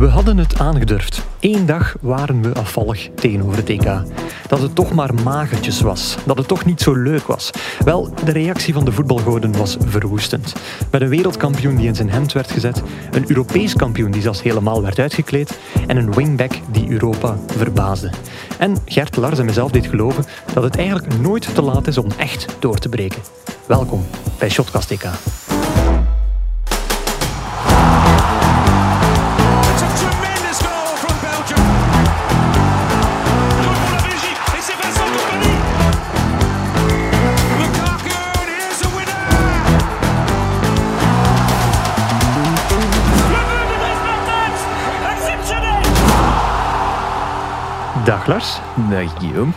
We hadden het aangedurfd. Eén dag waren we afvallig tegenover het EK. Dat het toch maar magertjes was. Dat het toch niet zo leuk was. Wel, de reactie van de voetbalgoden was verwoestend. Met een wereldkampioen die in zijn hemd werd gezet, een Europees kampioen die zelfs helemaal werd uitgekleed en een wingback die Europa verbaasde. En Gert Lars en mezelf deed geloven dat het eigenlijk nooit te laat is om echt door te breken. Welkom bij Shotcast EK. Dag Lars. Dag Guillaume.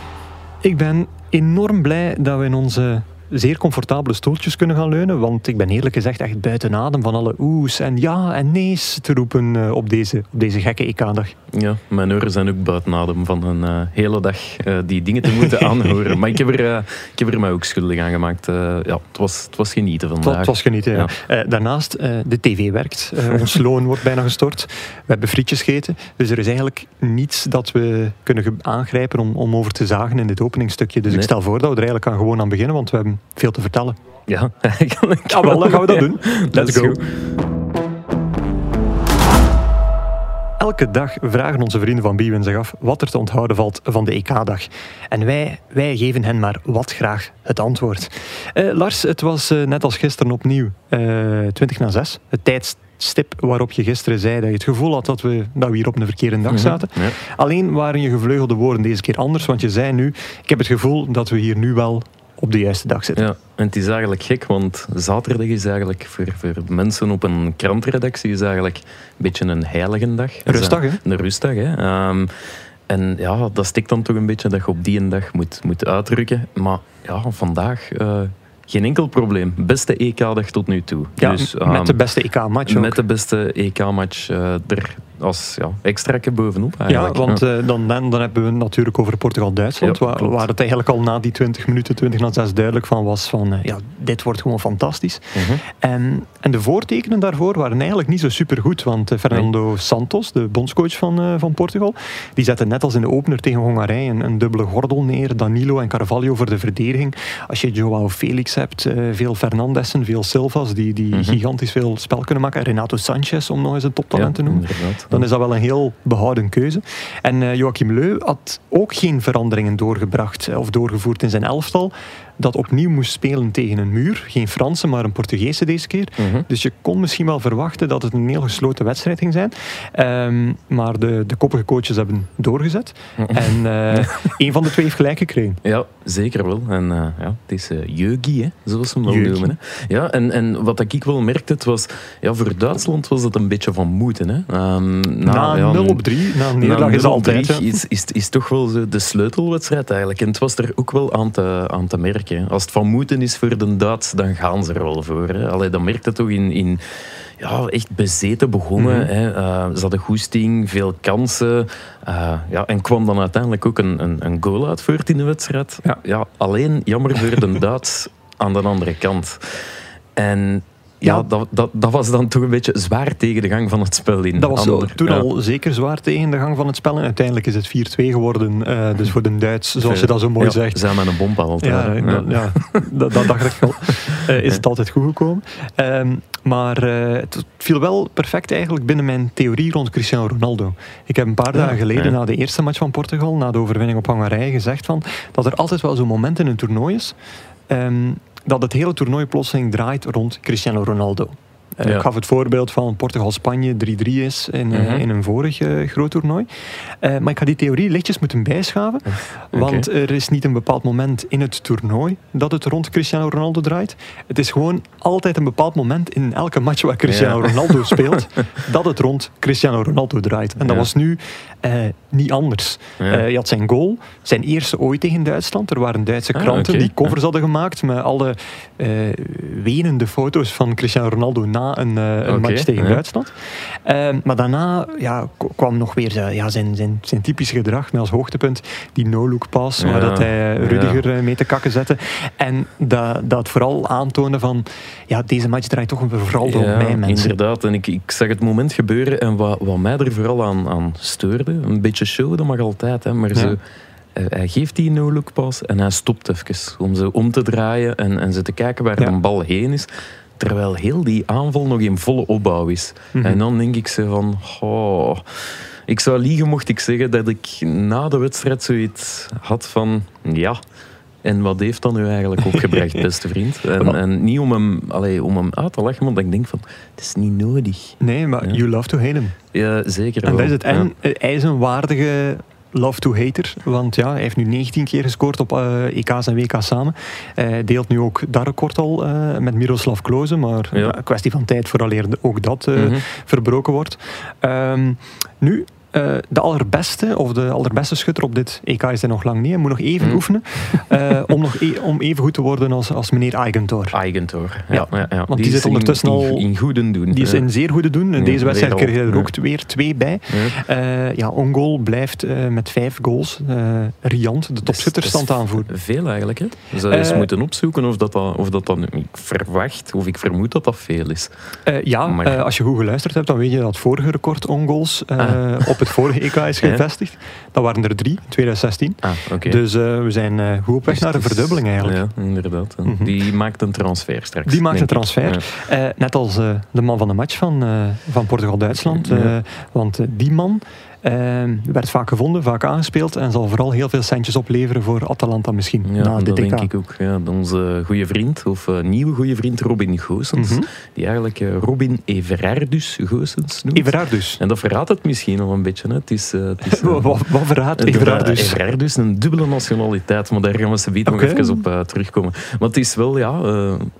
Ik ben enorm blij dat we in onze zeer comfortabele stoeltjes kunnen gaan leunen. Want ik ben eerlijk gezegd echt buiten adem van alle oes en ja en nee's te roepen eh, op deze, op deze gekke EK-dag. Ja, mijn oren zijn ook buiten adem van een eh, hele dag eh, die dingen te moeten aanhoren. maar ik heb, er, ik heb er mij ook schuldig aan gemaakt. Ja, het was, het was genieten vandaag. het was genieten. ja. Ja. Daarnaast, de tv werkt. Ons loon wordt bijna gestort. We hebben frietjes gegeten. Dus er is eigenlijk niets dat we kunnen aangrijpen om, om over te zagen in dit openingstukje. Dus ik stel voor dat we er eigenlijk aan gewoon aan beginnen, want we hebben veel te vertellen. Ja, eigenlijk Ja, wel, dan gaan we dat doen. Let's go. Elke dag vragen onze vrienden van Bwin zich af wat er te onthouden valt van de EK-dag. En wij, wij geven hen maar wat graag het antwoord. Eh, Lars, het was eh, net als gisteren opnieuw eh 20 na 6. Het tijdstip waarop je gisteren zei dat je het gevoel had dat we, dat we hier op een verkeerde dag zaten. Ja. Alleen waren je gevleugelde woorden deze keer anders, want je zei nu, ik heb het gevoel dat we hier nu wel op de juiste dag zitten. Ja, en het is eigenlijk gek, want zaterdag is eigenlijk voor, voor mensen op een krantredactie is eigenlijk een beetje een heilige dag. Een rustdag, hè? Een rustdag, hè. Ehm, en ja, dat stikt dan toch een beetje dat je op die een dag moet, moet uitdrukken. Maar ja, vandaag eh, geen enkel probleem. Beste EK-dag tot nu toe. Ja, dus, met ehm, de beste EK-match ook. met de beste EK-match eh, er als ja, extra bovenop Ja, eigenlijk. want eh, dan, dan, dan hebben we het natuurlijk over Portugal-Duitsland, Ja, waar, waar het eigenlijk al na die 20 minuten, 20 na 6 duidelijk van was van, eh, ja, dit wordt gewoon fantastisch. Mhm. En, en de voortekenen daarvoor waren eigenlijk niet zo supergoed, want eh, Fernando Santos, de bondscoach van, van Portugal, die zette net als in de opener tegen Hongarije een, een dubbele gordel neer, Danilo en Carvalho voor de verdediging. Als je Joao Felix hebt, veel Fernandessen, veel Silvas, die, die Mhm. gigantisch veel spel kunnen maken, en Renato Sanchez, om nog eens een toptalent Ja, te noemen inderdaad. Dan is dat wel een heel behouden keuze. En eh, Joachim Leu had ook geen veranderingen doorgebracht eh, of doorgevoerd in zijn elftal. Dat opnieuw moest spelen tegen een muur. Geen Franse, maar een Portugese deze keer. Mhm. Dus je kon misschien wel verwachten dat het een heel gesloten wedstrijd ging zijn. Ehm, maar de, de koppige coaches hebben doorgezet. En eh een van de twee heeft gelijk gekregen. Ja, zeker wel. En eh, ja, het is uh, Jeugi, hè, zoals ze hem wel noemen. Hè. Ja, en, en wat ik wel merkte, het was, ja, voor Duitsland was het een beetje van moeten. Hè. Ehm, Na ja, 0 op 3, na een nederlaag is 0 op altijd. 3 hè. is, is, is toch wel de sleutelwedstrijd eigenlijk. En het was er ook wel aan te, aan te merken. Als het van moeten is voor de Duits, dan gaan ze er wel voor. Hè. Allee, dat merkte toch in... in ja, echt bezeten begonnen. Mhm. hè. Eh, ze hadden goesting, veel kansen. Eh, ja, en kwam dan uiteindelijk ook een, een, een goal uit voort in de wedstrijd. Ja. alleen jammer voor de Duits aan de andere kant. En ja, Ja. dat, dat, dat was dan toch een beetje zwaar tegen de gang van het spel in. Dat was Ander- toen ja. al zeker zwaar tegen de gang van het spel. En uiteindelijk is het 4-2 geworden. eh, dus voor de Duits, zoals je dat zo mooi Ja, zegt. Zijn met een bompaal. Ja, hè. dat, ja, dat, dat dacht ik wel. Eh, is het altijd goed gekomen. Ehm, maar eh, het viel wel perfect eigenlijk binnen mijn theorie rond Cristiano Ronaldo. Ik heb een paar Ja, dagen geleden ja. na de eerste match van Portugal, na de overwinning op Hongarije, gezegd van, dat er altijd wel zo'n moment in een toernooi is ehm, dat het hele toernooi plotseling draait rond Cristiano Ronaldo. Eh, Ja. Ik gaf het voorbeeld van Portugal-Spanje 3-3 is in, eh, Mhm. in een vorig eh, groot toernooi. Maar ik ga die theorie lichtjes moeten bijschaven. Want er is niet een bepaald moment in het toernooi dat het rond Cristiano Ronaldo draait. Het is gewoon altijd een bepaald moment in elke match waar Cristiano Ja. Ronaldo speelt, dat het rond Cristiano Ronaldo draait. En dat Ja. was nu niet anders. Je had zijn goal, zijn eerste ooit tegen Duitsland. Er waren Duitse Ah, kranten die covers hadden gemaakt met alle wenende foto's van Cristiano Ronaldo na na een, eh, een match tegen ja. Duitsland. Ehm, maar daarna ja, kwam nog weer zijn, ja, zijn, zijn, zijn typische gedrag met als hoogtepunt die no-look pass, waar dat hij eh, ja. Rudiger eh, mee te kakken zette. En dat, dat vooral aantoonde van, ja, deze match draait toch vooral door Ja, mij, mensen. inderdaad. En ik, ik zag het moment gebeuren en wat, wat mij er vooral aan, aan steurde, een beetje show, dat mag altijd, hè, maar zo, hij, hij geeft die no-look pas en hij stopt even om ze om te draaien en, en ze te kijken waar Ja. de bal heen is. Terwijl heel die aanval nog in volle opbouw is. Mhm. En dan denk ik zo van... Oh, ik zou liegen mocht ik zeggen dat ik na de wedstrijd zoiets had van... Ja, en wat heeft dat nu eigenlijk opgebracht, beste vriend? En, niet om hem, allee, om hem uit te lachen, want ik denk van... Het is niet nodig. Nee, maar Ja. you love to hate him. Ja, zeker En wel. dat is het. En eh, hij is een waardige love-to-hater. Want ja, hij heeft nu 19 keer gescoord op eh, EK's en WK's samen. Hij deelt nu ook dat record al eh, met Miroslav Klose. Maar Ja. kwestie van tijd vooraleer ook dat eh, Mhm. verbroken wordt. Ehm, nu, eh, de allerbeste, of de allerbeste schutter op dit EK is hij nog lang niet. Hij moet nog even Mhm. oefenen eh, om, nog e- om even goed te worden als, als meneer Eigentor. Eigentor. Ja, Ja, ja, want die is zit ondertussen in, al- in, goede doen. Die is in zeer goede doen. In deze wedstrijd kreeg hij er ook weer twee bij. Ja. Eh, ja, Ongol blijft met vijf goals riant de topschutterstand Dat is aanvoeren. Veel eigenlijk. Hè? Zou eens Eh, moeten opzoeken of dat, dat, of dat dan... Ik verwacht, of ik vermoed dat dat veel is. Ja, Maar- als je goed geluisterd hebt, dan weet je dat het vorige record ongoals eh, Ah. op het vorige EK is Ja. gevestigd. Dat waren er drie, in 2016. Ah. Dus eh, we zijn eh, goed op weg naar een verdubbeling eigenlijk. Ja, inderdaad. Mhm. Die maakt een transfer straks. Die maakt een transfer. Eh, net als de man van de match van, van Portugal-Duitsland. Want die man werd vaak gevonden, vaak aangespeeld. En zal vooral heel veel centjes opleveren voor Atalanta misschien. Ja, na dit dat denk ik ook. Ja, onze goede vriend, of eh, nieuwe goede vriend Robin Goossens, Mhm. die eigenlijk eh, Robin Everardus Goossens noemt. Everard dus. En dat verraadt het misschien al een beetje. Hè. Het is, eh, het is, Wat, wat verraadt een- Everard dus? Everard dus, een dubbele nationaliteit, maar daar gaan we ze nog even op terugkomen. Maar het is wel, ja,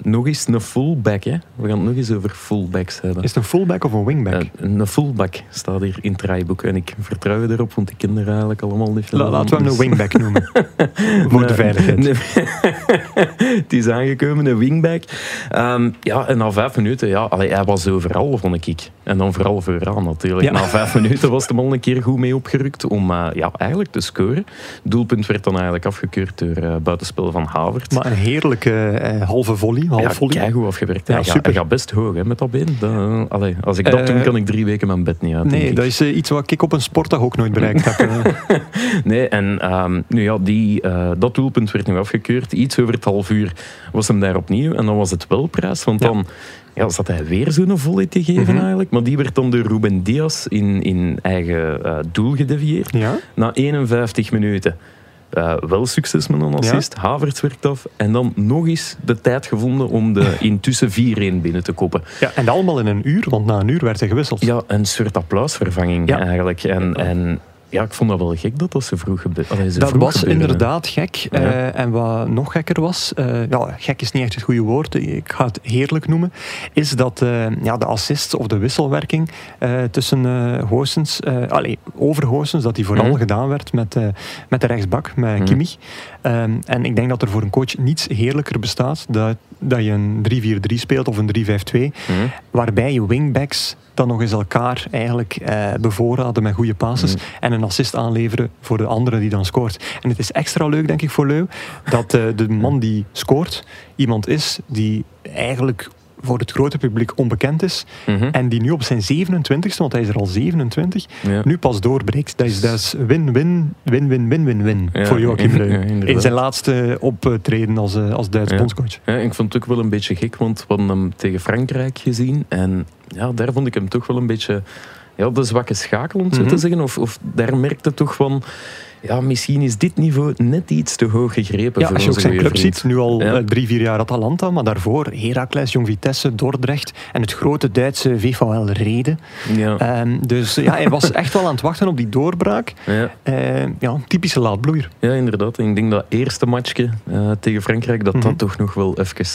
nog eens een fullback. Hè. We gaan het nog eens over fullbacks hebben. Is het een fullback of een wingback? Een fullback staat hier in het draaiboek en ik vertrouw erop, want ik ken er eigenlijk allemaal niet veel La- laten we hem een wingback noemen. Voor de veiligheid. het is aangekomen, een wingback. Ehm, ja, en na vijf minuten, ja, allee, hij was overal, vond ik. En dan vooral vooraan natuurlijk. Ja. Na vijf minuten was de man een keer goed mee opgerukt om eh, ja, eigenlijk te scoren. Doelpunt werd dan eigenlijk afgekeurd door eh, buitenspel van Havert. Maar een heerlijke eh, halve volley. Half ja, volley. keigoed afgewerkt. Ja, hij, gaat, super. hij gaat best hoog hè, met dat been. Dat, allee, als ik dat doe, kan ik drie weken mijn bed niet uit. Nee, dat is iets wat ik op een sportdag ook nooit bereikt heb. Nee, en ehm, nu ja, die, eh, dat doelpunt werd nu afgekeurd. Iets over het half uur was hem daar opnieuw. En dan was het wel prijs, want Ja. dan ja, zat hij weer zo'n volley te geven Mhm. eigenlijk. Maar die werd dan door Ruben Diaz in, in eigen eh, doel gedevieerd. ja? Na 51 minuten. Eh, wel succes met een assist. Havertz werkt af. En dan nog eens de tijd gevonden om de intussen 4-1 binnen te koppen. ja, en allemaal in een uur, want na een uur werd hij gewisseld. Ja, een soort applausvervanging Ja. eigenlijk. En, en ja, ik vond dat wel gek dat dat zo vroeg gebeurde. Dat vroeg was inderdaad gek. Ja. Eh, en wat nog gekker was, eh, ja, gek is niet echt het goede woord, ik ga het heerlijk noemen, is dat eh, ja, de assists of de wisselwerking eh, tussen eh Goossens, eh, allee, over Goossens, dat die vooral Mhm. gedaan werd met, eh, met de rechtsbak, met. Kimmich. Ehm, en ik denk dat er voor een coach niets heerlijker bestaat dat, dat je een 3-4-3 speelt of een 3-5-2, Mhm. waarbij je wingbacks dan nog eens elkaar eigenlijk eh, bevoorraden met goede passes Mhm. en een assist aanleveren voor de andere die dan scoort. En het is extra leuk, denk ik, voor Leu, dat eh, de man die scoort iemand is die eigenlijk voor het grote publiek onbekend is Mhm. en die nu op zijn 27ste, want hij is er al 27, Ja. nu pas doorbreekt. Dat is, dat is win, win, win, win, win, win, win Ja, voor Joachim Leu. in zijn laatste optreden als, eh, als Duitse bondscoach. Ja, ik vond het ook wel een beetje gek, want we hadden hem tegen Frankrijk gezien. En ja, daar vond ik hem toch wel een beetje ja, de zwakke schakel, om het zo Mhm. te zeggen. Of, of daar merkte toch van, ja, misschien is dit niveau net iets te hoog gegrepen Ja, voor als je ook onze zijn club vriend. ziet, nu al Ja. eh, drie, vier jaar Atalanta, maar daarvoor Heracles, Jong Vitesse, Dordrecht en het grote Duitse VVL Reden. Ja, Ehm, dus ja, hij was echt wel aan het wachten op die doorbraak. ja, Eh, ja, typische laadbloeier. ja, inderdaad. En ik denk dat eerste matchje eh, tegen Frankrijk, dat Mhm. dat toch nog wel even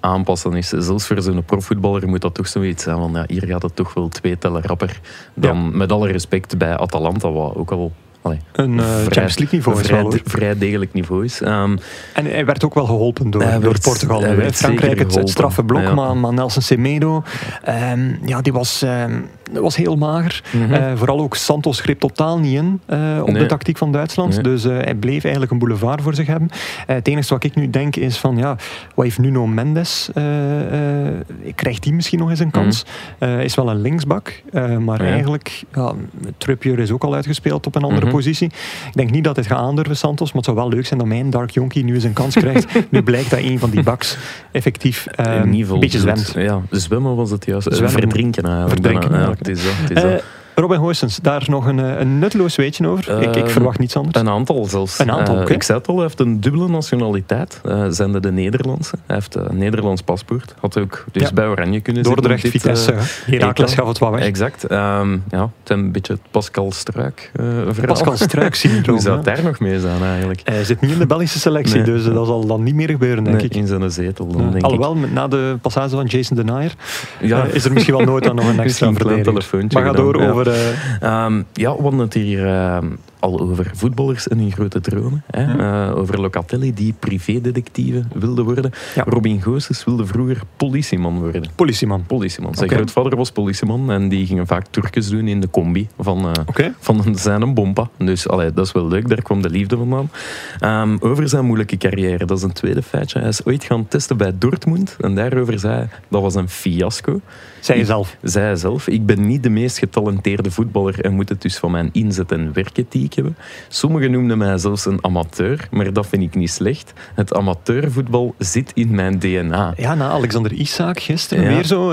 aanpassen is. Zelfs voor zo'n profvoetballer moet dat toch zoiets zijn van ja, hier gaat het toch wel twee tellen rapper dan met alle respect bij Atalanta, wat ook al allee, Een eh, Champions League niveau is vrij, wel vrij degelijk niveau is. Ehm, En hij werd ook wel geholpen door, door Portugal. hij werd Frankrijk het, het straffe blok, ja. maar, maar Nelson Semedo, ehm, ja, die was, ehm, was heel mager. Mhm. Eh, vooral ook Santos greep totaal niet in eh, op de tactiek van Duitsland. Nee. Dus eh, hij bleef eigenlijk een boulevard voor zich hebben. Eh, het enige wat ik nu denk is van, ja, wat heeft Nuno Mendes? eh, eh, krijgt die misschien nog eens een kans? Eh, is wel een linksbak, eh, maar Mhm. Ja. eigenlijk, ja, Trippier is ook al uitgespeeld op een andere Mhm. Positie. Ik denk niet dat het gaat aandurven, Santos, maar het zou wel leuk zijn dat mijn Dark Jonkie nu eens een kans krijgt. nu blijkt dat een van die baks effectief eh, geval een beetje zwemt. Ja, zwemmen was het juist. Eh, Zwemmen. Verdrinken eigenlijk. Verdrinken. Ja, het is dat. Het is dat. Robin Hoysens, daar nog een, eh, een nutteloos weetje over. ik, ik Ehm, verwacht niets anders. Een aantal zelfs. Een aantal, Eh, oké. Ik zei het al, hij heeft een dubbele nationaliteit. Zijn de Nederlandse. Hij heeft een Nederlands paspoort. Had ook dus Ja. bij Oranje kunnen Dordrecht, zitten. op dit, Vitesse. eh, Herakles gaf het wat weg. Exact. Ehm, ja, het is een beetje het Pascal Struik eh verhaal. Pascal Struik syndroom. Hoe zou het daar nog mee zijn eigenlijk? Hij zit niet in de Belgische selectie, Nee. dus eh, dat zal dan niet meer gebeuren, denk Nee, ik. in zijn zetel dan, Ja. denk Alhoewel, na de passage van Jason Denier Ja. eh, is er misschien wel nooit dan nog een extra verdediger. Maar ga door over... eh, Ehm, ja, we hadden het hier ehm, al over voetballers en hun grote dromen. Hè? Eh, over Locatelli die privédetectieve wilde worden. Ja. Robin Goossens wilde vroeger politieman worden. politieman. Politieman. Zijn grootvader was politieman en die gingen vaak Turkjes doen in de combi van, eh, van zijn bompa. Dus allee, dat is wel leuk, daar kwam de liefde vandaan. Ehm, over zijn moeilijke carrière, dat is een tweede feitje. Hij is ooit gaan testen bij Dortmund en daarover zei hij, dat was een fiasco. Zij zelf. Zei hij zelf, ik ben niet de meest getalenteerde voetballer en moet het dus van mijn inzet en werkethiek hebben. Sommigen noemden mij zelfs een amateur, maar dat vind ik niet slecht. Het amateurvoetbal zit in mijn DNA. Ja, na Alexander Isaac gisteren Ja. weer zo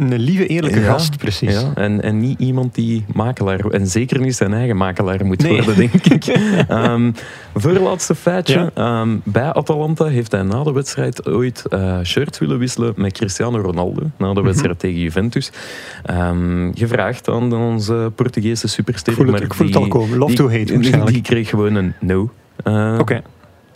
een, lieve, eerlijke Ja, gast, precies. Ja, en, en niet iemand die makelaar, en zeker niet zijn eigen makelaar moet Nee. worden, denk ik. Ehm voorlaatste feitje. Ehm, bij Atalanta heeft hij na de wedstrijd ooit eh shirts willen wisselen met Cristiano Ronaldo. Na Mhm. de wedstrijd tegen Juventus. Ehm, gevraagd aan onze Portugese superster. Ik voel het- maar ik voel het al komen. Love die- to hate, die, waarschijnlijk. die kreeg gewoon een no. Oké.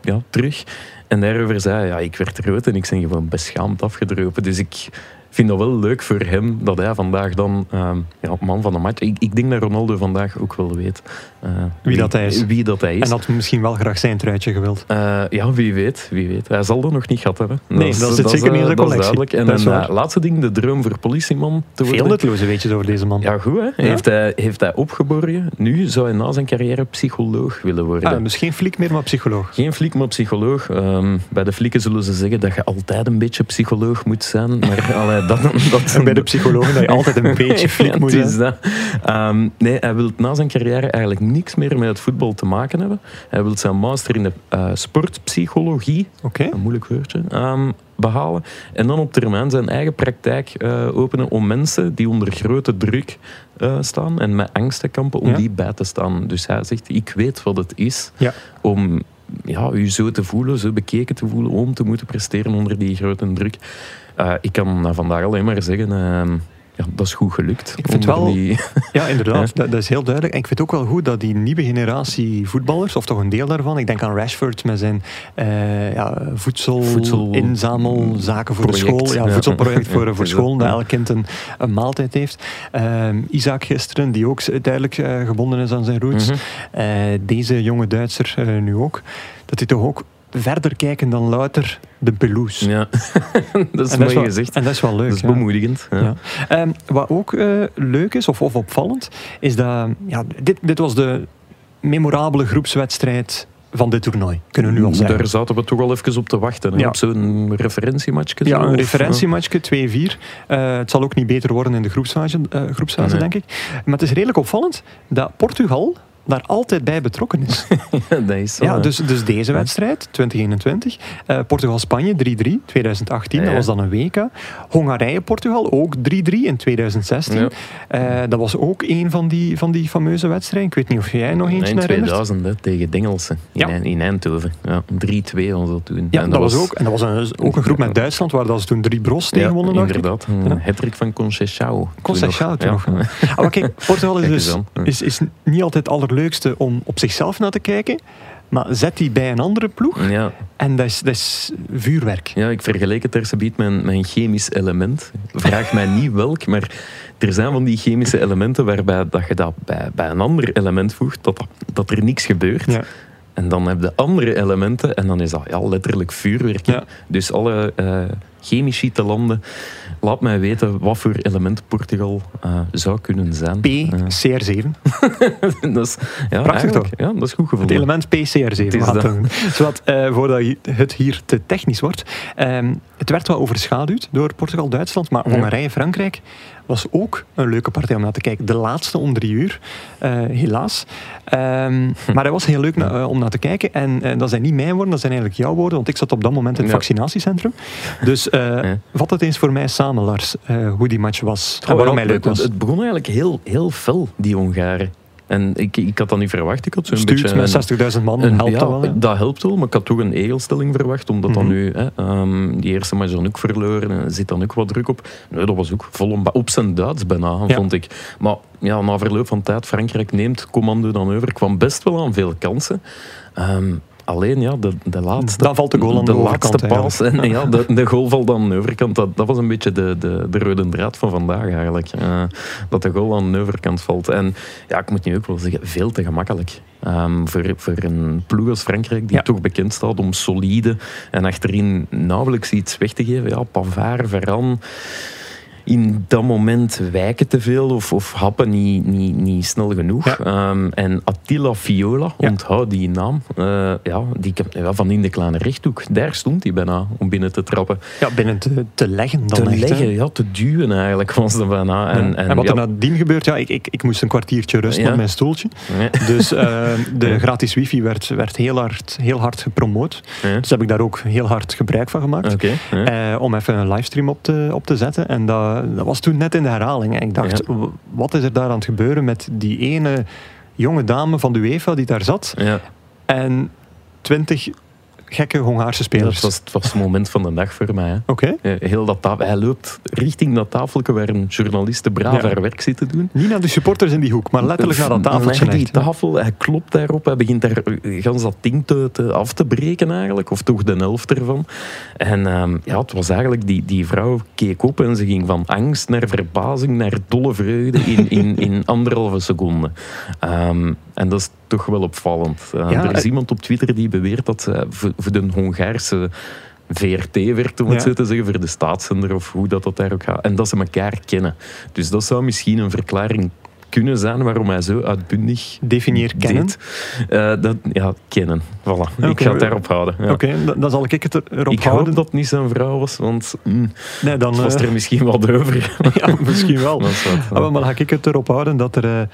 ja, terug. En daarover zei hij, ja, ik werd rood en ik ben gewoon beschaamd afgedropen. Dus ik vind dat wel leuk voor hem dat hij vandaag dan ehm, ja, man van de match... Ik, ik denk dat Ronaldo vandaag ook wel weet eh, Wie dat hij is. Wie dat hij is. En had misschien wel graag zijn truitje gewild. Eh, ja, wie weet, wie weet. Hij zal dat nog niet gehad hebben. Nee, is- dat zit zeker niet in eh, dat is collectie. duidelijk. En eh, laatste ding, de droom voor politieman te worden. Veel nutteloze weetjes over deze man. Ja, goed hè. Heeft, hij, heeft hij opgeborgen. Nu zou hij na zijn carrière psycholoog willen worden. Ah, dus geen fliek meer, maar psycholoog. Geen fliek, maar psycholoog. Ehm, bij de flieken zullen ze zeggen dat je altijd een beetje psycholoog moet zijn. Maar allee, dat, dat, En bij de psychologen dat je altijd een beetje fliek Ja, moet zijn. dat. Ehm, nee, hij wil na zijn carrière eigenlijk niks meer met het voetbal te maken hebben. Hij wil zijn master in de eh, sportpsychologie, een moeilijk woordje, ehm, behalen. En dan op termijn zijn eigen praktijk eh, openen om mensen die onder grote druk eh, staan en met angsten kampen, om Ja. die bij te staan. Dus hij zegt, ik weet wat het is Ja. om ja, u zo te voelen, zo bekeken te voelen, om te moeten presteren onder die grote druk. Eh, ik kan vandaag alleen maar zeggen, ehm, ja, dat is goed gelukt. Ik vind wel- die- Ja, inderdaad. Dat, dat is heel duidelijk. En ik vind ook wel goed dat die nieuwe generatie voetballers, of toch een deel daarvan, ik denk aan Rashford met zijn eh ja, voedsel, Voedsel- inzamelzaken voor de school. Ja, voedselproject voor, voor school, dat, elk kind een, een maaltijd heeft. Ehm, Isaac gisteren, die ook duidelijk eh, gebonden is aan zijn roots. Mhm. Deze jonge Duitser nu ook. Dat die toch ook verder kijken dan louter de pelouse. Ja, dat is En mooi wel, gezegd. En dat is wel leuk. Dat is ja. bemoedigend. Ja. Ja. Ehm, wat ook eh, leuk is, of, of opvallend, is dat ja, dit, dit was de memorabele groepswedstrijd van dit toernooi, kunnen we nu al zeggen. Daar zaten we toch al even op te wachten. hè, Ja. Op zo'n referentiematchje. Ja, zo, een referentiematchje, 2-4. Eh, het zal ook niet beter worden in de groepsfase, eh, groepsfase Nee. denk ik. Maar het is redelijk opvallend dat Portugal daar altijd bij betrokken is. Ja, dat is zo. ja, hè. dus, dus deze wedstrijd, 2021. eh, Portugal-Spanje 3-3, 2018, Ja, dat was dan een WK. Hongarije-Portugal ook 3-3 in 2016. Ja. Eh, dat was ook een van die, van die fameuze wedstrijden. Ik weet niet of jij nog eentje in herinnert. 2000 hè, tegen Dengelsen in, in Eindhoven. Ja, 3-2 was dat toen. Ja, En dat, was ook, en dat was een, ook een groep met Duitsland, waar dat ze toen drie bros tegen wonnen. inderdaad. Een hattrick van Conceição. Conceição toen nog. Ja. Ah, maar kijk, Portugal is, dus, is, is niet altijd het allerleukste om op zichzelf naar te kijken. Maar zet die bij een andere ploeg Ja, en dat is, dat is vuurwerk. ja, ik vergelijk het daar met een chemisch element. Vraag mij niet welk, maar er zijn van die chemische elementen waarbij dat je dat bij, bij een ander element voegt, dat, dat, er niks gebeurt. Ja. En dan heb je andere elementen en dan is dat ja, letterlijk vuurwerk. Ja. Dus alle eh chemici te landen, laat mij weten wat voor element Portugal eh, zou kunnen zijn. Eh, PCR7. dat is, ja, Prachtig eigenlijk, Ja, dat is goed Het gevonden. element PCR7. is we gaan dat. het doen. Zodat, eh, voordat het hier te technisch wordt. ehm, het werd wel overschaduwd door Portugal-Duitsland, maar Ja. Hongarije-Frankrijk was ook een leuke partij om naar te kijken. De laatste om drie uur, eh, helaas. Ehm, maar hij was heel leuk na- eh, om naar te kijken. En eh, dat zijn niet mijn woorden, dat zijn eigenlijk jouw woorden, want ik zat op dat moment in het Ja. vaccinatiecentrum. Dus eh, Ja. vat het eens voor mij samen, Lars, eh, hoe die match was en Oh, waarom hij leuk was. het begon eigenlijk heel, heel fel, die Hongaren. En ik, ik had dat niet verwacht. Ik had zo'n Stuurt beetje met een- 60.000 man, een- helpt ja, dat wel. Dat helpt wel, maar ik had toch een egelstelling verwacht, omdat dan Mhm. nu hè, ehm, die eerste match dan ook verloren en er zit dan ook wat druk op. Nee, dat was ook vol op zijn Duits bijna, Ja. vond ik. Maar ja, na verloop van tijd, Frankrijk neemt commando dan over, kwam best wel aan veel kansen. Ehm, alleen ja, de, de laatste, Dan valt de goal aan de laatste overkant, paas en ja, de, de goal valt aan de overkant. Dat, dat was een beetje de, de, de rode draad van vandaag eigenlijk. Eh, dat de goal aan de overkant valt. En ja, ik moet nu ook wel zeggen, veel te gemakkelijk. Ehm, voor, voor een ploeg als Frankrijk, die Ja. toch bekend staat om solide en achterin nauwelijks iets weg te geven. Ja, Pavard, Varane in dat moment wijken te veel of, of happen niet, niet, niet snel genoeg. Ja. Ehm, en Attila Viola, Ja. onthoud die naam, eh, ja, die, ja, van in de kleine rechthoek. Daar stond hij bijna om binnen te trappen. Ja, binnen te, te leggen dan te echt, hè. leggen, ja, te duwen eigenlijk was dat bijna. En, en, En, wat er nadien gebeurt, ja, ik, ik, ik moest een kwartiertje rusten op mijn stoeltje. Dus eh, de gratis wifi werd, werd heel, hard, heel hard gepromoot. Dus heb ik daar ook heel hard gebruik van gemaakt. Eh, om even een livestream op te, op te zetten. En dat, dat was toen net in de herhaling. En ik dacht, Ja. wat is er daar aan het gebeuren met die ene jonge dame van de UEFA die daar zat ja. en twintig gekke Hongaarse spelers. het, was, het was het moment van de dag voor mij. Hè. Oké. Heel dat tafel, hij loopt richting dat tafeltje waar een journalist braaf haar werk zit te doen. Niet naar de supporters in die hoek, maar letterlijk naar dat tafeltje. Die tafel, hij klopt daarop, hij begint daar eh, gans dat ding te, te- af te breken eigenlijk, of toch de helft ervan. En ehm, ja, het was eigenlijk, die, die vrouw keek op en ze ging van angst naar verbazing, naar dolle vreugde in, in, in anderhalve seconde. Ehm, en dat is toch wel opvallend. Eh, Ja, er is eh, iemand op Twitter die beweert dat ze voor, voor de Hongaarse VRT werkt, om het Ja. zo te zeggen, voor de staatszender of hoe dat, dat daar ook gaat. En dat ze elkaar kennen. Dus dat zou misschien een verklaring kunnen zijn waarom hij zo uitbundig Definieer kennen. deed. Dat, ja, kennen. Voilà. Ik ga het daarop houden. Ja. Oké, dan, dan zal ik het er- erop Ik hoop houden. dat het niet zijn vrouw was, want mm, Nee, dan, was er misschien wat over. ja, misschien wel. Dat is wat, Ah, maar dan ga ik het erop houden dat, er,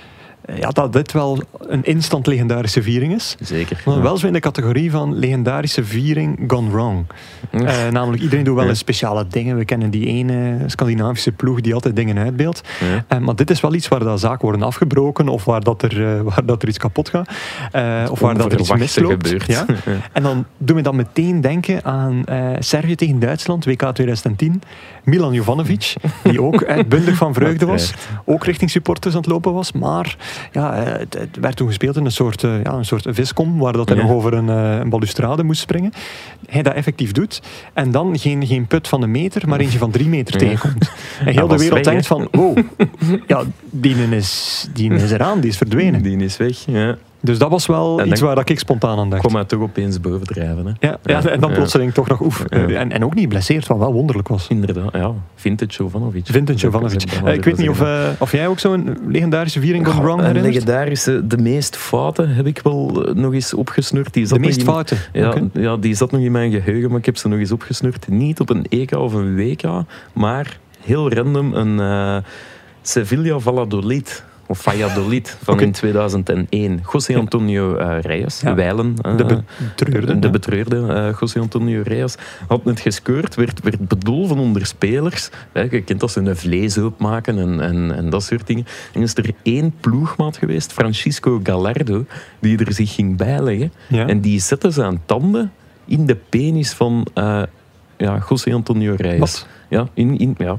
ja, dat dit wel een instant legendarische viering is. Zeker. Maar wel zo in de categorie van legendarische viering gone wrong. Eh, namelijk, iedereen doet wel eens speciale dingen. We kennen die ene Scandinavische ploeg die altijd dingen uitbeeldt. Eh, maar dit is wel iets waar dat zaken worden afgebroken of waar, dat er, eh, waar dat er iets kapot gaat. Eh, of waar dat er iets misloopt. Ja? En dan doen we dat meteen denken aan eh, Servië tegen Duitsland, WK 2010. Milan Jovanovic, die ook uitbundig van vreugde was. Ook richting supporters aan het lopen was. Maar ja, eh, het, het werd toen gespeeld in een soort, eh, ja, een soort viskom, waar dat hij Ja. nog over een, eh, een balustrade moest springen. Hij dat effectief doet. En dan geen, geen put van een meter, maar eentje van drie meter tegenkomt. En heel de wereld denkt van, wow, ja, die is, die is eraan, die is verdwenen. Die is weg. Ja. Dus dat was wel En iets waar dat ik spontaan aan dacht. Kwam hij toch opeens bovendrijven. Hè? Ja, ja, en dan plotseling toch nog oef. Ja. En, en ook niet blesseerd, wat wel wonderlijk was. Inderdaad, ja. Vintage Jovanovic. Vintage Jovanovic. Eh, ik weet niet of, eh, of jij ook zo'n legendarische viering Goh, wrong een herinnert? legendarische, de meest foute heb ik wel eh, nog eens opgesnurd. Die De meest in- foute. Ja, ja, die zat nog in mijn geheugen, maar ik heb ze nog eens opgesnurd. Niet op een EK of een WK, maar heel random een eh, Sevilla Valladolid. Of Valladolid van in 2001. José Antonio eh Reyes, Ja. Wijlen. eh, De betreurde. de betreurde eh, José Antonio Reyes had net gescoord, werd, werd bedolven onder spelers. Hè, je kent dat ze een vlees opmaken en, en, en dat soort dingen. En is er één ploegmaat geweest, Francisco Gallardo, die er zich ging bijleggen. Ja. En die zette zijn tanden in de penis van ja, José Antonio Reyes. Wat? Ja, in, in, ja,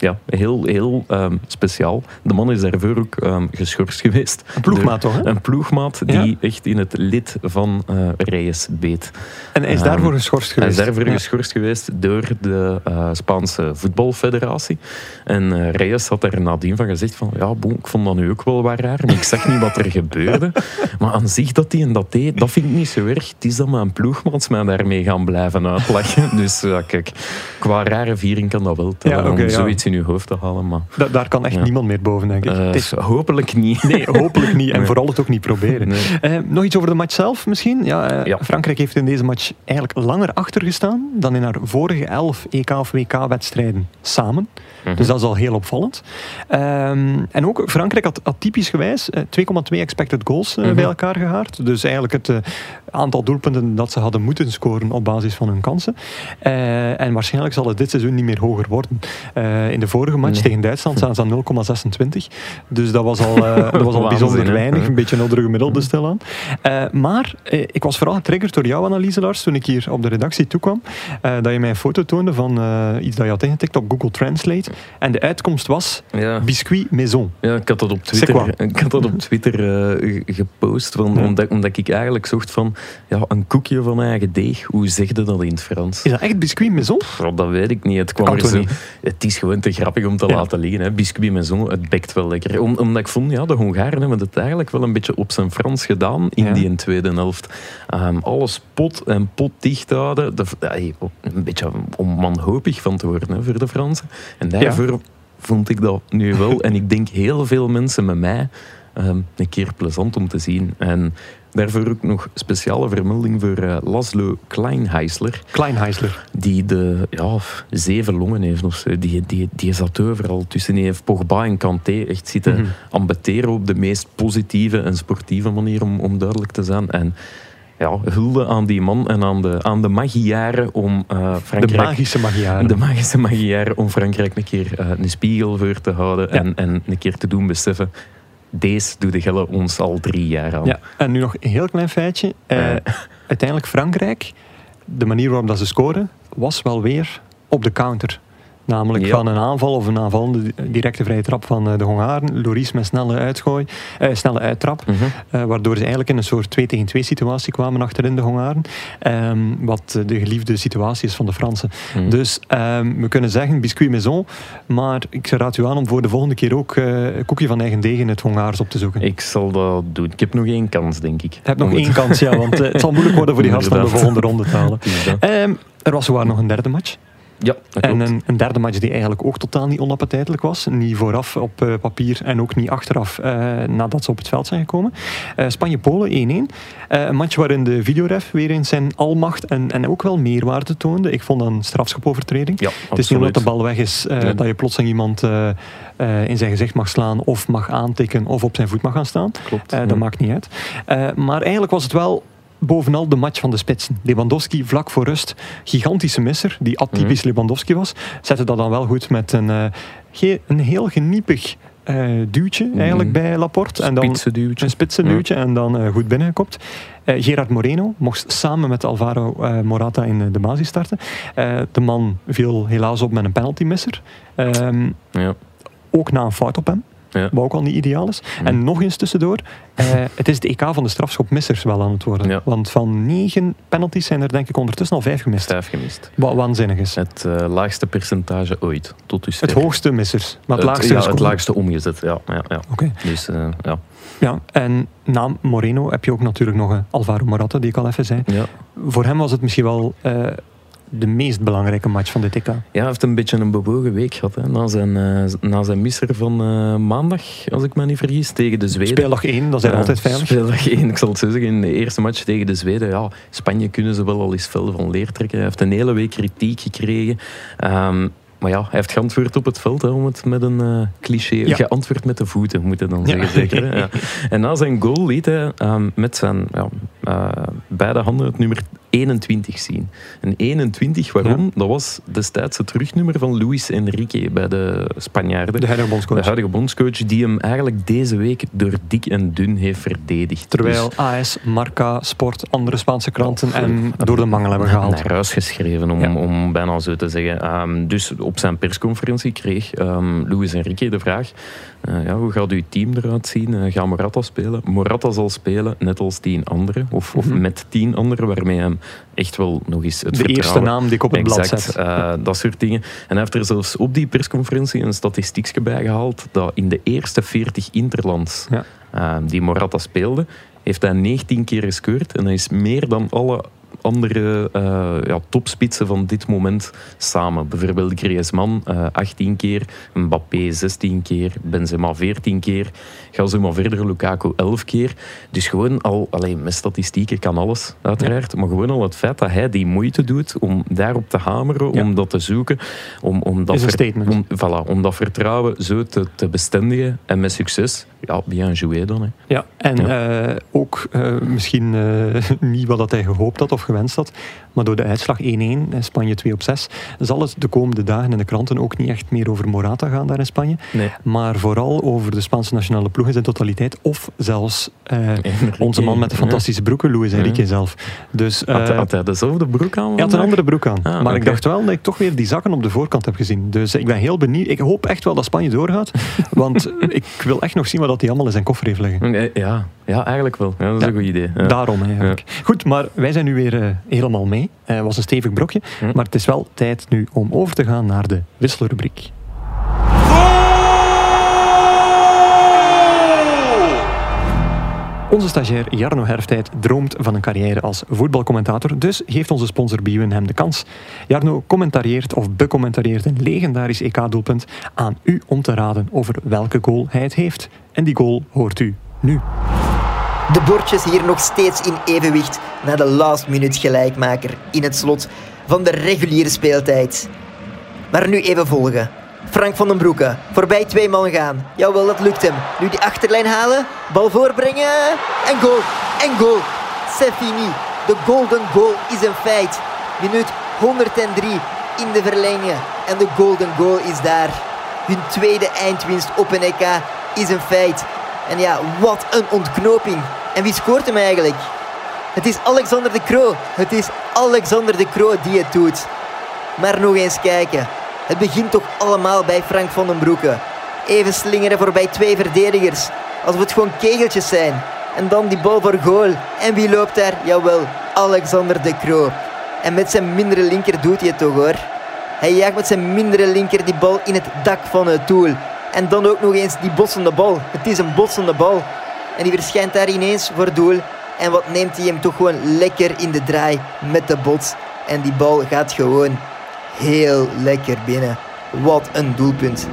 ja, heel, heel ehm, speciaal. De man is daarvoor ook ehm, geschorst geweest. Een ploegmaat toch, hè? Een ploegmaat Ja. die echt in het lid van eh Reyes beet. En hij is Ehm, daarvoor geschorst Hij is geweest. daarvoor Ja. geschorst geweest door de eh, Spaanse voetbalfederatie. En eh, Reyes had er nadien van gezegd van, ja, bon, ik vond dat nu ook wel wat raar, maar ik zag niet wat er gebeurde. Maar aan zich dat hij en dat deed, dat vind ik niet zo erg. Het is dat mijn ploegmaats mij daarmee gaan blijven uitlachen. Dus ja, kijk, qua rare viering kan dat wel tellen Ja, oké, om ja. zoiets in je hoofd te halen. Maar Da- daar kan echt Ja. niemand meer boven, denk ik. eh, Het is- hopelijk niet. nee, hopelijk niet. En Nee. vooral het ook niet proberen. Nee. Eh, nog iets over de match zelf misschien. Ja, eh, Ja. Frankrijk heeft in deze match eigenlijk langer achter gestaan dan in haar vorige elf EK of WK-wedstrijden samen. Mhm. Dus dat is al heel opvallend. Ehm, en ook Frankrijk had, had typisch gewijs eh, 2,2 expected goals eh, Mhm. bij elkaar gehaard. Dus eigenlijk het eh, aantal doelpunten dat ze hadden moeten scoren op basis van hun kansen. Eh, en waarschijnlijk zal het dit seizoen niet meer hoger worden. Eh, in de vorige match Nee. tegen Duitsland staan ze aan 0,26. Dus dat was al, eh, dat was al bijzonder weinig. Een beetje een onder gemiddelde stilaan. Eh, maar eh, ik was vooral getriggerd door jouw analyse, Lars, toen ik hier op de redactie toekwam. eh, dat je mij een foto toonde van eh, iets dat je had ingetikt op Google Translate. En de uitkomst was Ja. biscuit maison. Ja, ik had dat op? Twitter, ik had dat op Twitter eh, ge- gepost, van, Ja. omdat, omdat ik eigenlijk zocht van ja, een koekje van eigen deeg. Hoe zeg je dat in het Frans? Is dat echt biscuit maison? Pff, dat weet ik niet. Het, kwam er zo, het is gewoon te grappig om te Ja. laten liggen. Hè. Biscuit maison, het bekt wel lekker. Om, omdat ik vond, ja, de Hongaren hebben het eigenlijk wel een beetje op zijn Frans gedaan in die tweede helft. Ehm, alles pot en pot dicht houden. De, een beetje om wanhopig van te worden hè, voor de Fransen. En daarvoor vond ik dat nu wel. En ik denk heel veel mensen met mij ehm, een keer plezant om te zien. En daarvoor ook nog speciale vermelding voor eh, Laszlo Kleinheisler Kleinheisler. die de ja, zeven longen heeft of zo. Die, die, die zat overal tussen. Die heeft Pogba en Kanté echt zitten Mhm. ambeteren op de meest positieve en sportieve manier, om, om duidelijk te zijn. En ja, hulde aan die man en aan de, aan de Magyaren om eh, De Frankrijk... magische Magyaren. de magische Magyaren om Frankrijk een keer eh, een spiegel voor te houden Ja. en, en een keer te doen beseffen. Deze doet de Gelle ons al drie jaar aan. Ja, en nu nog een heel klein feitje. Eh. uiteindelijk Frankrijk, de manier waarop dat ze scoren, was wel weer op de counter. Namelijk Ja. van een aanval of een aanvallende directe vrije trap van eh, de Hongaren. Loris met snelle uitgooi, eh, snelle uittrap. Mhm. eh, waardoor ze eigenlijk in een soort 2 tegen 2 situatie kwamen achterin de Hongaren. Ehm, wat de geliefde situatie is van de Fransen. Mhm. Dus ehm, we kunnen zeggen biscuit maison. Maar ik raad u aan om voor de volgende keer ook eh, een koekje van eigen deeg in het Hongaars op te zoeken. Ik zal dat doen. Ik heb nog één kans, denk ik. Je hebt nog het- één kans, ja, want eh, het zal moeilijk worden voor die gasten om de volgende ronde te halen. Ehm, er was zowaar nog een derde match. Ja, En een, een derde match die eigenlijk ook totaal niet onappetijtelijk was. Niet vooraf op eh, papier en ook niet achteraf eh, nadat ze op het veld zijn gekomen. Eh, Spanje-Polen 1-1. Eh, een match waarin de videoref weer eens zijn almacht en, en ook wel meerwaarde toonde. Ik vond dat een strafschopovertreding. Ja, Het is niet omdat de bal weg is Nee. dat je plotseling iemand in zijn gezicht mag slaan of mag aantikken of op zijn voet mag gaan staan. Klopt. Dat Ja. maakt niet uit. Maar eigenlijk was het wel bovenal de match van de spitsen. Lewandowski vlak voor rust, gigantische misser, die atypisch Mhm. Lewandowski was, zette dat dan wel goed met een, eh, een heel geniepig eh, duwtje eigenlijk Mhm. bij Laporte. En dan duwtje. een spitse duwtje en dan eh, goed binnengekopt. Eh, Gerard Moreno mocht samen met Alvaro Morata in de basis starten. De man viel helaas op met een penaltymisser. Ehm, Ja. ook na een fout op hem. Ja. Wat ook al niet ideaal is. Mhm. En nog eens tussendoor. eh, het is de EK van de strafschopmissers wel aan het worden. Ja. Want van negen penalties zijn er denk ik ondertussen al vijf gemist. Vijf gemist. Wat waanzinnig is. Het eh, laagste percentage ooit, tot dusver. Het hoogste missers. Maar het, laagste ja, het laagste omgezet, ja. ja, ja. Oké. Dus eh, ja. Ja, en na Moreno heb je ook natuurlijk nog een Alvaro Morata, die ik al even zei. ja. Voor hem was het misschien wel eh, de meest belangrijke match van dit EK. Ja, hij heeft een beetje een bewogen week gehad. Hè. Na, zijn, eh, na zijn misser van eh, maandag, als ik me niet vergis, tegen de Zweden. Speeldag 1, dat zijn Ja, altijd veilig. Speeldag 1, ik zal het zo zeggen. In de eerste match tegen de Zweden. Ja, Spanje kunnen ze wel al eens fel van leer trekken. Hij heeft een hele week kritiek gekregen. Ehm, maar ja, hij heeft geantwoord op het veld, hè, om het met een eh, cliché... Ja. Geantwoord met de voeten, moet je dan Ja. zeggen. Zeker, hè. Ja. En na zijn goal liet hij ehm, met zijn ja, eh, beide handen het nummer 21 zien. En 21, waarom? Dat was destijds het terugnummer van Luis Enrique bij de Spanjaarden. De huidige bondscoach. De huidige bondscoach die hem eigenlijk deze week door dik en dun heeft verdedigd. Terwijl Dus AS, Marca, Sport, andere Spaanse kranten en door de mangel hebben gehaald. naar huis geschreven, om, om bijna zo te zeggen. Ehm, dus op zijn persconferentie kreeg ehm Luis Enrique de vraag... eh, ja, hoe gaat uw team eruit zien? Eh, gaat Morata spelen? Morata zal spelen, net als tien anderen. Of, of Mhm. met tien anderen, waarmee hij echt wel nog eens het De eerste naam die ik op het blad zet. eh, dat soort dingen. En hij heeft er zelfs op die persconferentie een statistiekje bij gehaald dat in de eerste 40 interlands Ja. eh, die Morata speelde, heeft hij 19 keer gescoord. En dat is meer dan alle andere eh, ja, topspitsen van dit moment samen. Bijvoorbeeld Griezmann eh 18 keer, Mbappé 16 keer, Benzema 14 keer, ga zo maar verder, Lukaku 11 keer. Dus gewoon al, alleen met statistieken kan alles, uiteraard, maar gewoon al het feit dat hij die moeite doet om daarop te hameren, Ja. om dat te zoeken, om, om, dat Is een ver- om, voilà, om dat vertrouwen zo te, te bestendigen en met succes, ja, bien joué dan. Hè. Ja, en eh, ook eh, misschien eh, niet wat dat hij gehoopt had of gewenst had, maar door de uitslag 1-1, en Spanje 2 op 6, zal het de komende dagen in de kranten ook niet echt meer over Morata gaan daar in Spanje, Nee. maar vooral over de Spaanse nationale ploeg in zijn totaliteit, of zelfs eh, onze man met de fantastische broeken, Luis Enrique Ja. zelf. Dus, Had, eh, had hij dezelfde broek aan? hij had een andere broek aan. Ah, maar ik dacht wel dat ik toch weer die zakken op de voorkant heb gezien. Dus ik ben heel benieuwd. Ik hoop echt wel dat Spanje doorgaat. want ik wil echt nog zien wat dat hij allemaal in zijn koffer heeft liggen. Ja, ja, eigenlijk wel. Ja, dat is Ja. een goed idee. Ja. Daarom eigenlijk. Goed, maar wij zijn nu weer eh, helemaal mee. Het was een stevig brokje. Hm. Maar het is wel tijd nu om over te gaan naar de wisselrubriek. Onze stagiair Jarno Herftijd droomt van een carrière als voetbalcommentator, dus geeft onze sponsor Bwin hem de kans. Jarno commentarieert of becommentarieert een legendarisch EK-doelpunt aan u om te raden over welke goal hij het heeft. En die goal hoort u nu. De bordjes hier nog steeds in evenwicht na de last minute gelijkmaker in het slot van de reguliere speeltijd. Maar nu even volgen. Frank van den Broeke, voorbij twee man gaan. Jawel, dat lukt hem. Nu die achterlijn halen, bal voorbrengen en goal. En goal. C'est. De golden goal is een feit. Minuut 103 in de verlenging. En de golden goal is daar. Hun tweede eindwinst op een EK is een feit. En ja, wat een ontknoping. En wie scoort hem eigenlijk? Het is Alexander de Croo. Het is Alexander de Croo die het doet. Maar nog eens kijken. Het begint toch allemaal bij Frank van den Broeke. Even slingeren voorbij twee verdedigers. Alsof het gewoon kegeltjes zijn. En dan die bal voor goal. En wie loopt daar? Jawel, Alexander de Croo. En met zijn mindere linker doet hij het toch hoor. Hij jaagt met zijn mindere linker die bal in het dak van het doel. En dan ook nog eens die botsende bal. Het is een botsende bal. En die verschijnt daar ineens voor doel. En wat neemt hij hem toch gewoon lekker in de draai met de bots. En die bal gaat gewoon heel lekker binnen. Wat een doelpunt.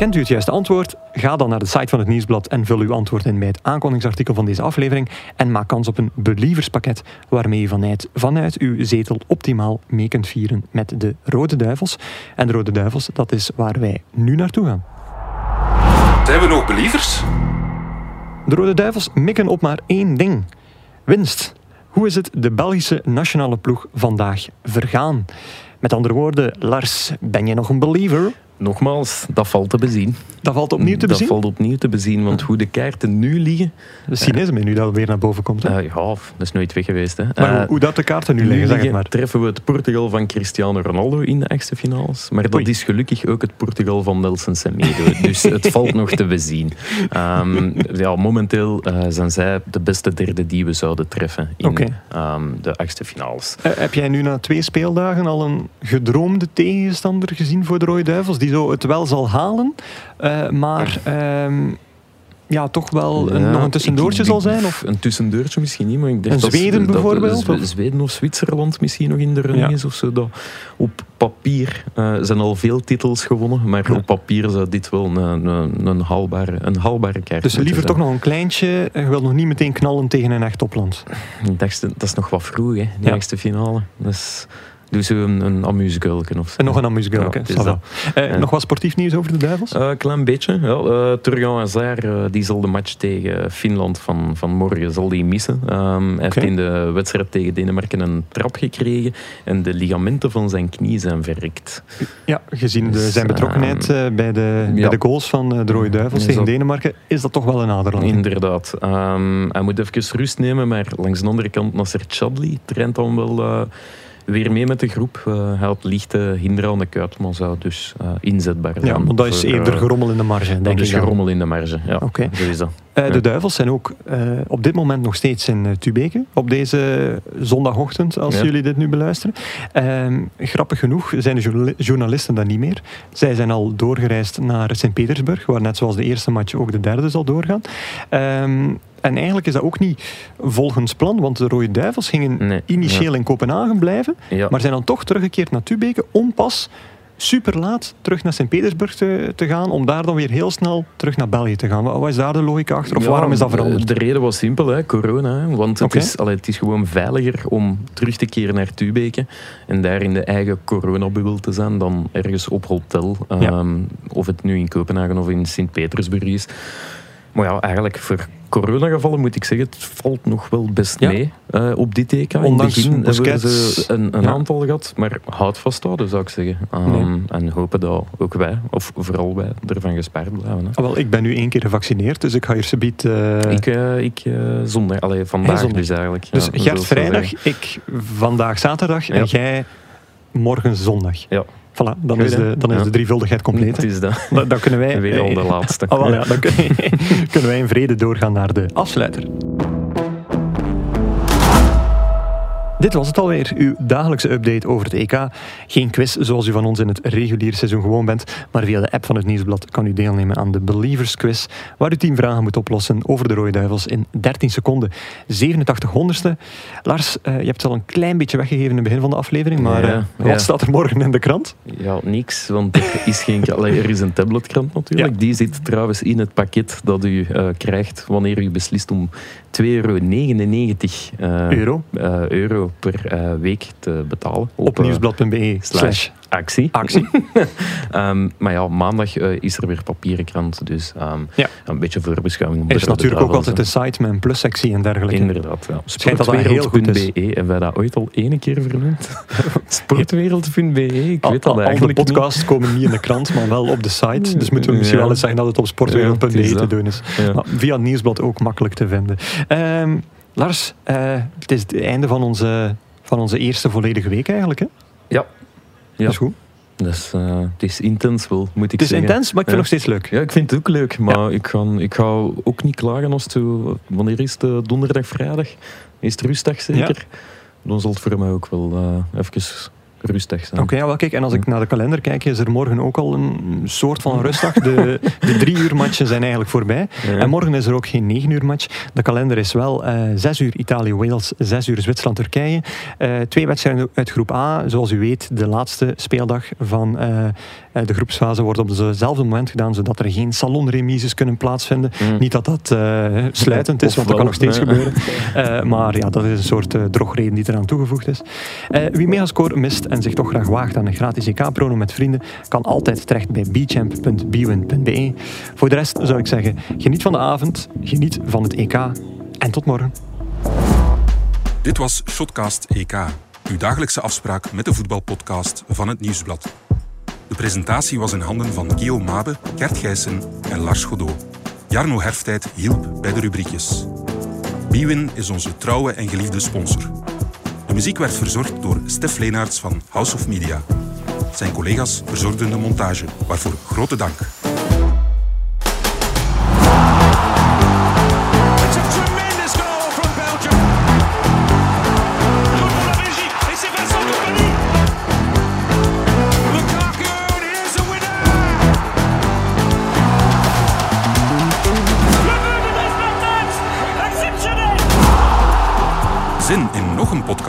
Kent u het juiste antwoord? Ga dan naar de site van het Nieuwsblad en vul uw antwoord in bij het aankondigingsartikel van deze aflevering en maak kans op een believerspakket waarmee je vanuit, vanuit uw zetel optimaal mee kunt vieren met de Rode Duivels. En de Rode Duivels, dat is waar wij nu naartoe gaan. Zijn we nog believers? De Rode Duivels mikken op maar één ding. Winst. Hoe is het de Belgische nationale ploeg vandaag vergaan? Met andere woorden, Lars, ben je nog een believer? Nogmaals, dat valt te bezien. Dat valt opnieuw te bezien. Dat valt opnieuw te bezien, want hoe de kaarten nu liggen... Is cynisme nu dat weer naar boven komt. hè? eh, ja, dat is nooit weg geweest. Hè. maar Eh, hoe, hoe dat de kaarten nu nu liggen, zeg het maar. treffen we het Portugal van Cristiano Ronaldo in de achtste finales. Maar dat is gelukkig ook het Portugal van Nelson Semedo. dus het valt nog te bezien. Ehm, ja, momenteel eh, zijn zij de beste derde die we zouden treffen in ehm, de achtste finales. Eh, heb jij nu na twee speeldagen al een gedroomde tegenstander gezien voor de Rode Duivels? Die zo het wel zal halen, eh, maar ehm, ja, toch wel een, Ja, nog een tussendoortje ik- zal zijn? Of? Een tussendeurtje misschien niet, maar ik denk En dat Zweden dat- bijvoorbeeld, of? Zweden of Zwitserland misschien nog in de running Ja. is of zo. Dat op papier eh, zijn al veel titels gewonnen, maar Ja. op papier zou dit wel een, een, een, haalbare, een haalbare kaart Dus liever toch nog een kleintje en je wilt nog niet meteen knallen tegen een echt topland. Ik dacht, dat is nog wat vroeg, hè, die Ja. eerste finale. Dus Dus een, een of zo. En nog een. Ja, dat. Eh. Nog wat sportief nieuws over de Duivels? Een klein beetje. Ja. Eh, Turgan Hazard eh, die zal de match tegen Finland van, van morgen zal die missen. Ehm, hij heeft in de wedstrijd tegen Denemarken een trap gekregen en de ligamenten van zijn knie zijn verrekt. Ja, gezien de, Dus, zijn betrokkenheid eh, bij, de, bij de goals van eh, de Rode Duivels tegen Denemarken, is dat toch wel een aderland. Inderdaad. Ehm, hij moet even rust nemen, maar langs de andere kant Nasser Chadli traint dan wel eh, weer mee met de groep. Eh, hij had lichte hinder aan de kuit, maar zou dus eh, inzetbaar zijn. Ja, maar dat is eerder eh, gerommel in de marge, denk dat ik is dan. gerommel in de marge. Ja, Oké. zo is dat. Eh, de. Duivels zijn ook eh, op dit moment nog steeds in uh, Tubeke, op deze zondagochtend, als Ja. jullie dit nu beluisteren. Ehm, grappig genoeg zijn de journali- journalisten dat niet meer. Zij zijn al doorgereisd naar Sint-Petersburg, waar net zoals de eerste match ook de derde zal doorgaan. En eigenlijk is dat ook niet volgens plan, want de Rode Duivels gingen Nee, initieel in Kopenhagen blijven, Ja. maar zijn dan toch teruggekeerd naar Tubeke om pas super laat terug naar Sint-Petersburg te, te gaan, om daar dan weer heel snel terug naar België te gaan. Wat is daar de logica achter? Of Ja, waarom is dat veranderd? De reden was simpel, hè, corona. Want het, is, allee, het is gewoon veiliger om terug te keren naar Tubeke en daar in de eigen coronabubbel te zijn dan ergens op hotel. Ja. Ehm, Of het nu in Kopenhagen of in Sint-Petersburg is. Maar ja, eigenlijk voor coronagevallen moet ik zeggen, het valt nog wel best Ja. mee eh, op dit EK. In Ondanks het begin hebben we Busquets. ze een, een Ja. aantal gehad, maar houd vasthouden zou ik zeggen. Ehm, Nee. En hopen dat ook wij, of vooral wij, ervan gespaard blijven. Hè. Ah, wel, ik ben nu één keer gevaccineerd, dus ik ga hier subiet... eh, Ik, eh, ik eh, zondag, allee, vandaag zondag. dus eigenlijk. dus Ja, Gert vrijdag, zeggen. ik vandaag zaterdag en jij morgen zondag. Ja. Voilà, dan Goed, is de, dan is Ja. de drievuldigheid compleet. Het is dat. Dan, dan kunnen wij... Weer al de laatste. Ah, ja, dan kun- kunnen wij in vrede doorgaan naar de afsluiter. Dit was het alweer, uw dagelijkse update over het EK. Geen quiz zoals u van ons in het reguliere seizoen gewoon bent, maar via de app van het Nieuwsblad kan u deelnemen aan de Believers Quiz, waar u 10 vragen moet oplossen over de Rode Duivels in 13 seconden. 87 honderdste. Lars, eh, je hebt het al een klein beetje weggegeven in het begin van de aflevering, maar Ja, eh, wat ja. staat er morgen in de krant? Ja, niks, want er is geen... Er is een tabletkrant natuurlijk. Ja. Die zit trouwens in het pakket dat u eh, krijgt wanneer u beslist om 2,99 euro Euro euro per eh, week te betalen. op eh, nieuwsblad.be slash actie. actie. Ehm, maar ja, maandag eh, is er weer papieren krant, dus ehm, Ja. een beetje voorbeschouwing. Er is de natuurlijk ook altijd de site met een plussectie en dergelijke. Inderdaad, ja. Sportwereld.be, hebben wij dat ooit al ene keer vernoemd? Sportwereld.be, ik Al, weet dat al- al de eigenlijk niet. podcasts komen niet in de krant, maar wel op de site. Dus moeten we misschien Ja. wel eens zeggen dat het op sportwereld.be te doen is. Maar via nieuwsblad ook makkelijk te vinden. Ehm, Lars, eh, het is het einde van onze, van onze eerste volledige week eigenlijk. Hè? Ja. Ja. Dat is goed. Dus het is intens wel, moet ik Het is zeggen. intens, maar ik vind het Ja. nog steeds leuk. Ja, ik vind het ook leuk, maar ik, ga, ik ga ook niet klagen als. Wanneer is het? eh, donderdag, vrijdag? Is het rustdag zeker? Dan zal het voor mij ook wel eh even rustig zijn. Oké, ja, wel kijk, en als ik naar de kalender kijk, is er morgen ook al een soort van rustdag. De, de drie uur matchen zijn eigenlijk voorbij. Ja. En morgen is er ook geen 9 uur match. De kalender is wel eh 6 uur Italië-Wales, 6 uur Zwitserland-Turkije. Eh, twee wedstrijden uit groep A. Zoals u weet, de laatste speeldag van eh, de groepsfase wordt op dezelfde moment gedaan, zodat er geen salonremises kunnen plaatsvinden. Mm. Niet dat dat eh, sluitend is, Of want dat kan nog steeds gebeuren. Eh, maar ja, dat is een soort eh, drogreden die eraan toegevoegd is. Eh, wie Megascore mist en zich toch graag waagt aan een gratis EK-prono met vrienden, kan altijd terecht bij bchamp.bwin.be. Voor de rest zou ik zeggen, geniet van de avond, geniet van het EK en tot morgen. Dit was Shotcast EK, uw dagelijkse afspraak met de voetbalpodcast van het Nieuwsblad. De presentatie was in handen van Guillaume Mabe, Gert Gijssen en Lars Godot. Jarno Herftijd hielp bij de rubriekjes. Bwin is onze trouwe en geliefde sponsor. De muziek werd verzorgd door Stef Leenaerts van House of Media. Zijn collega's verzorgden de montage, waarvoor grote dank.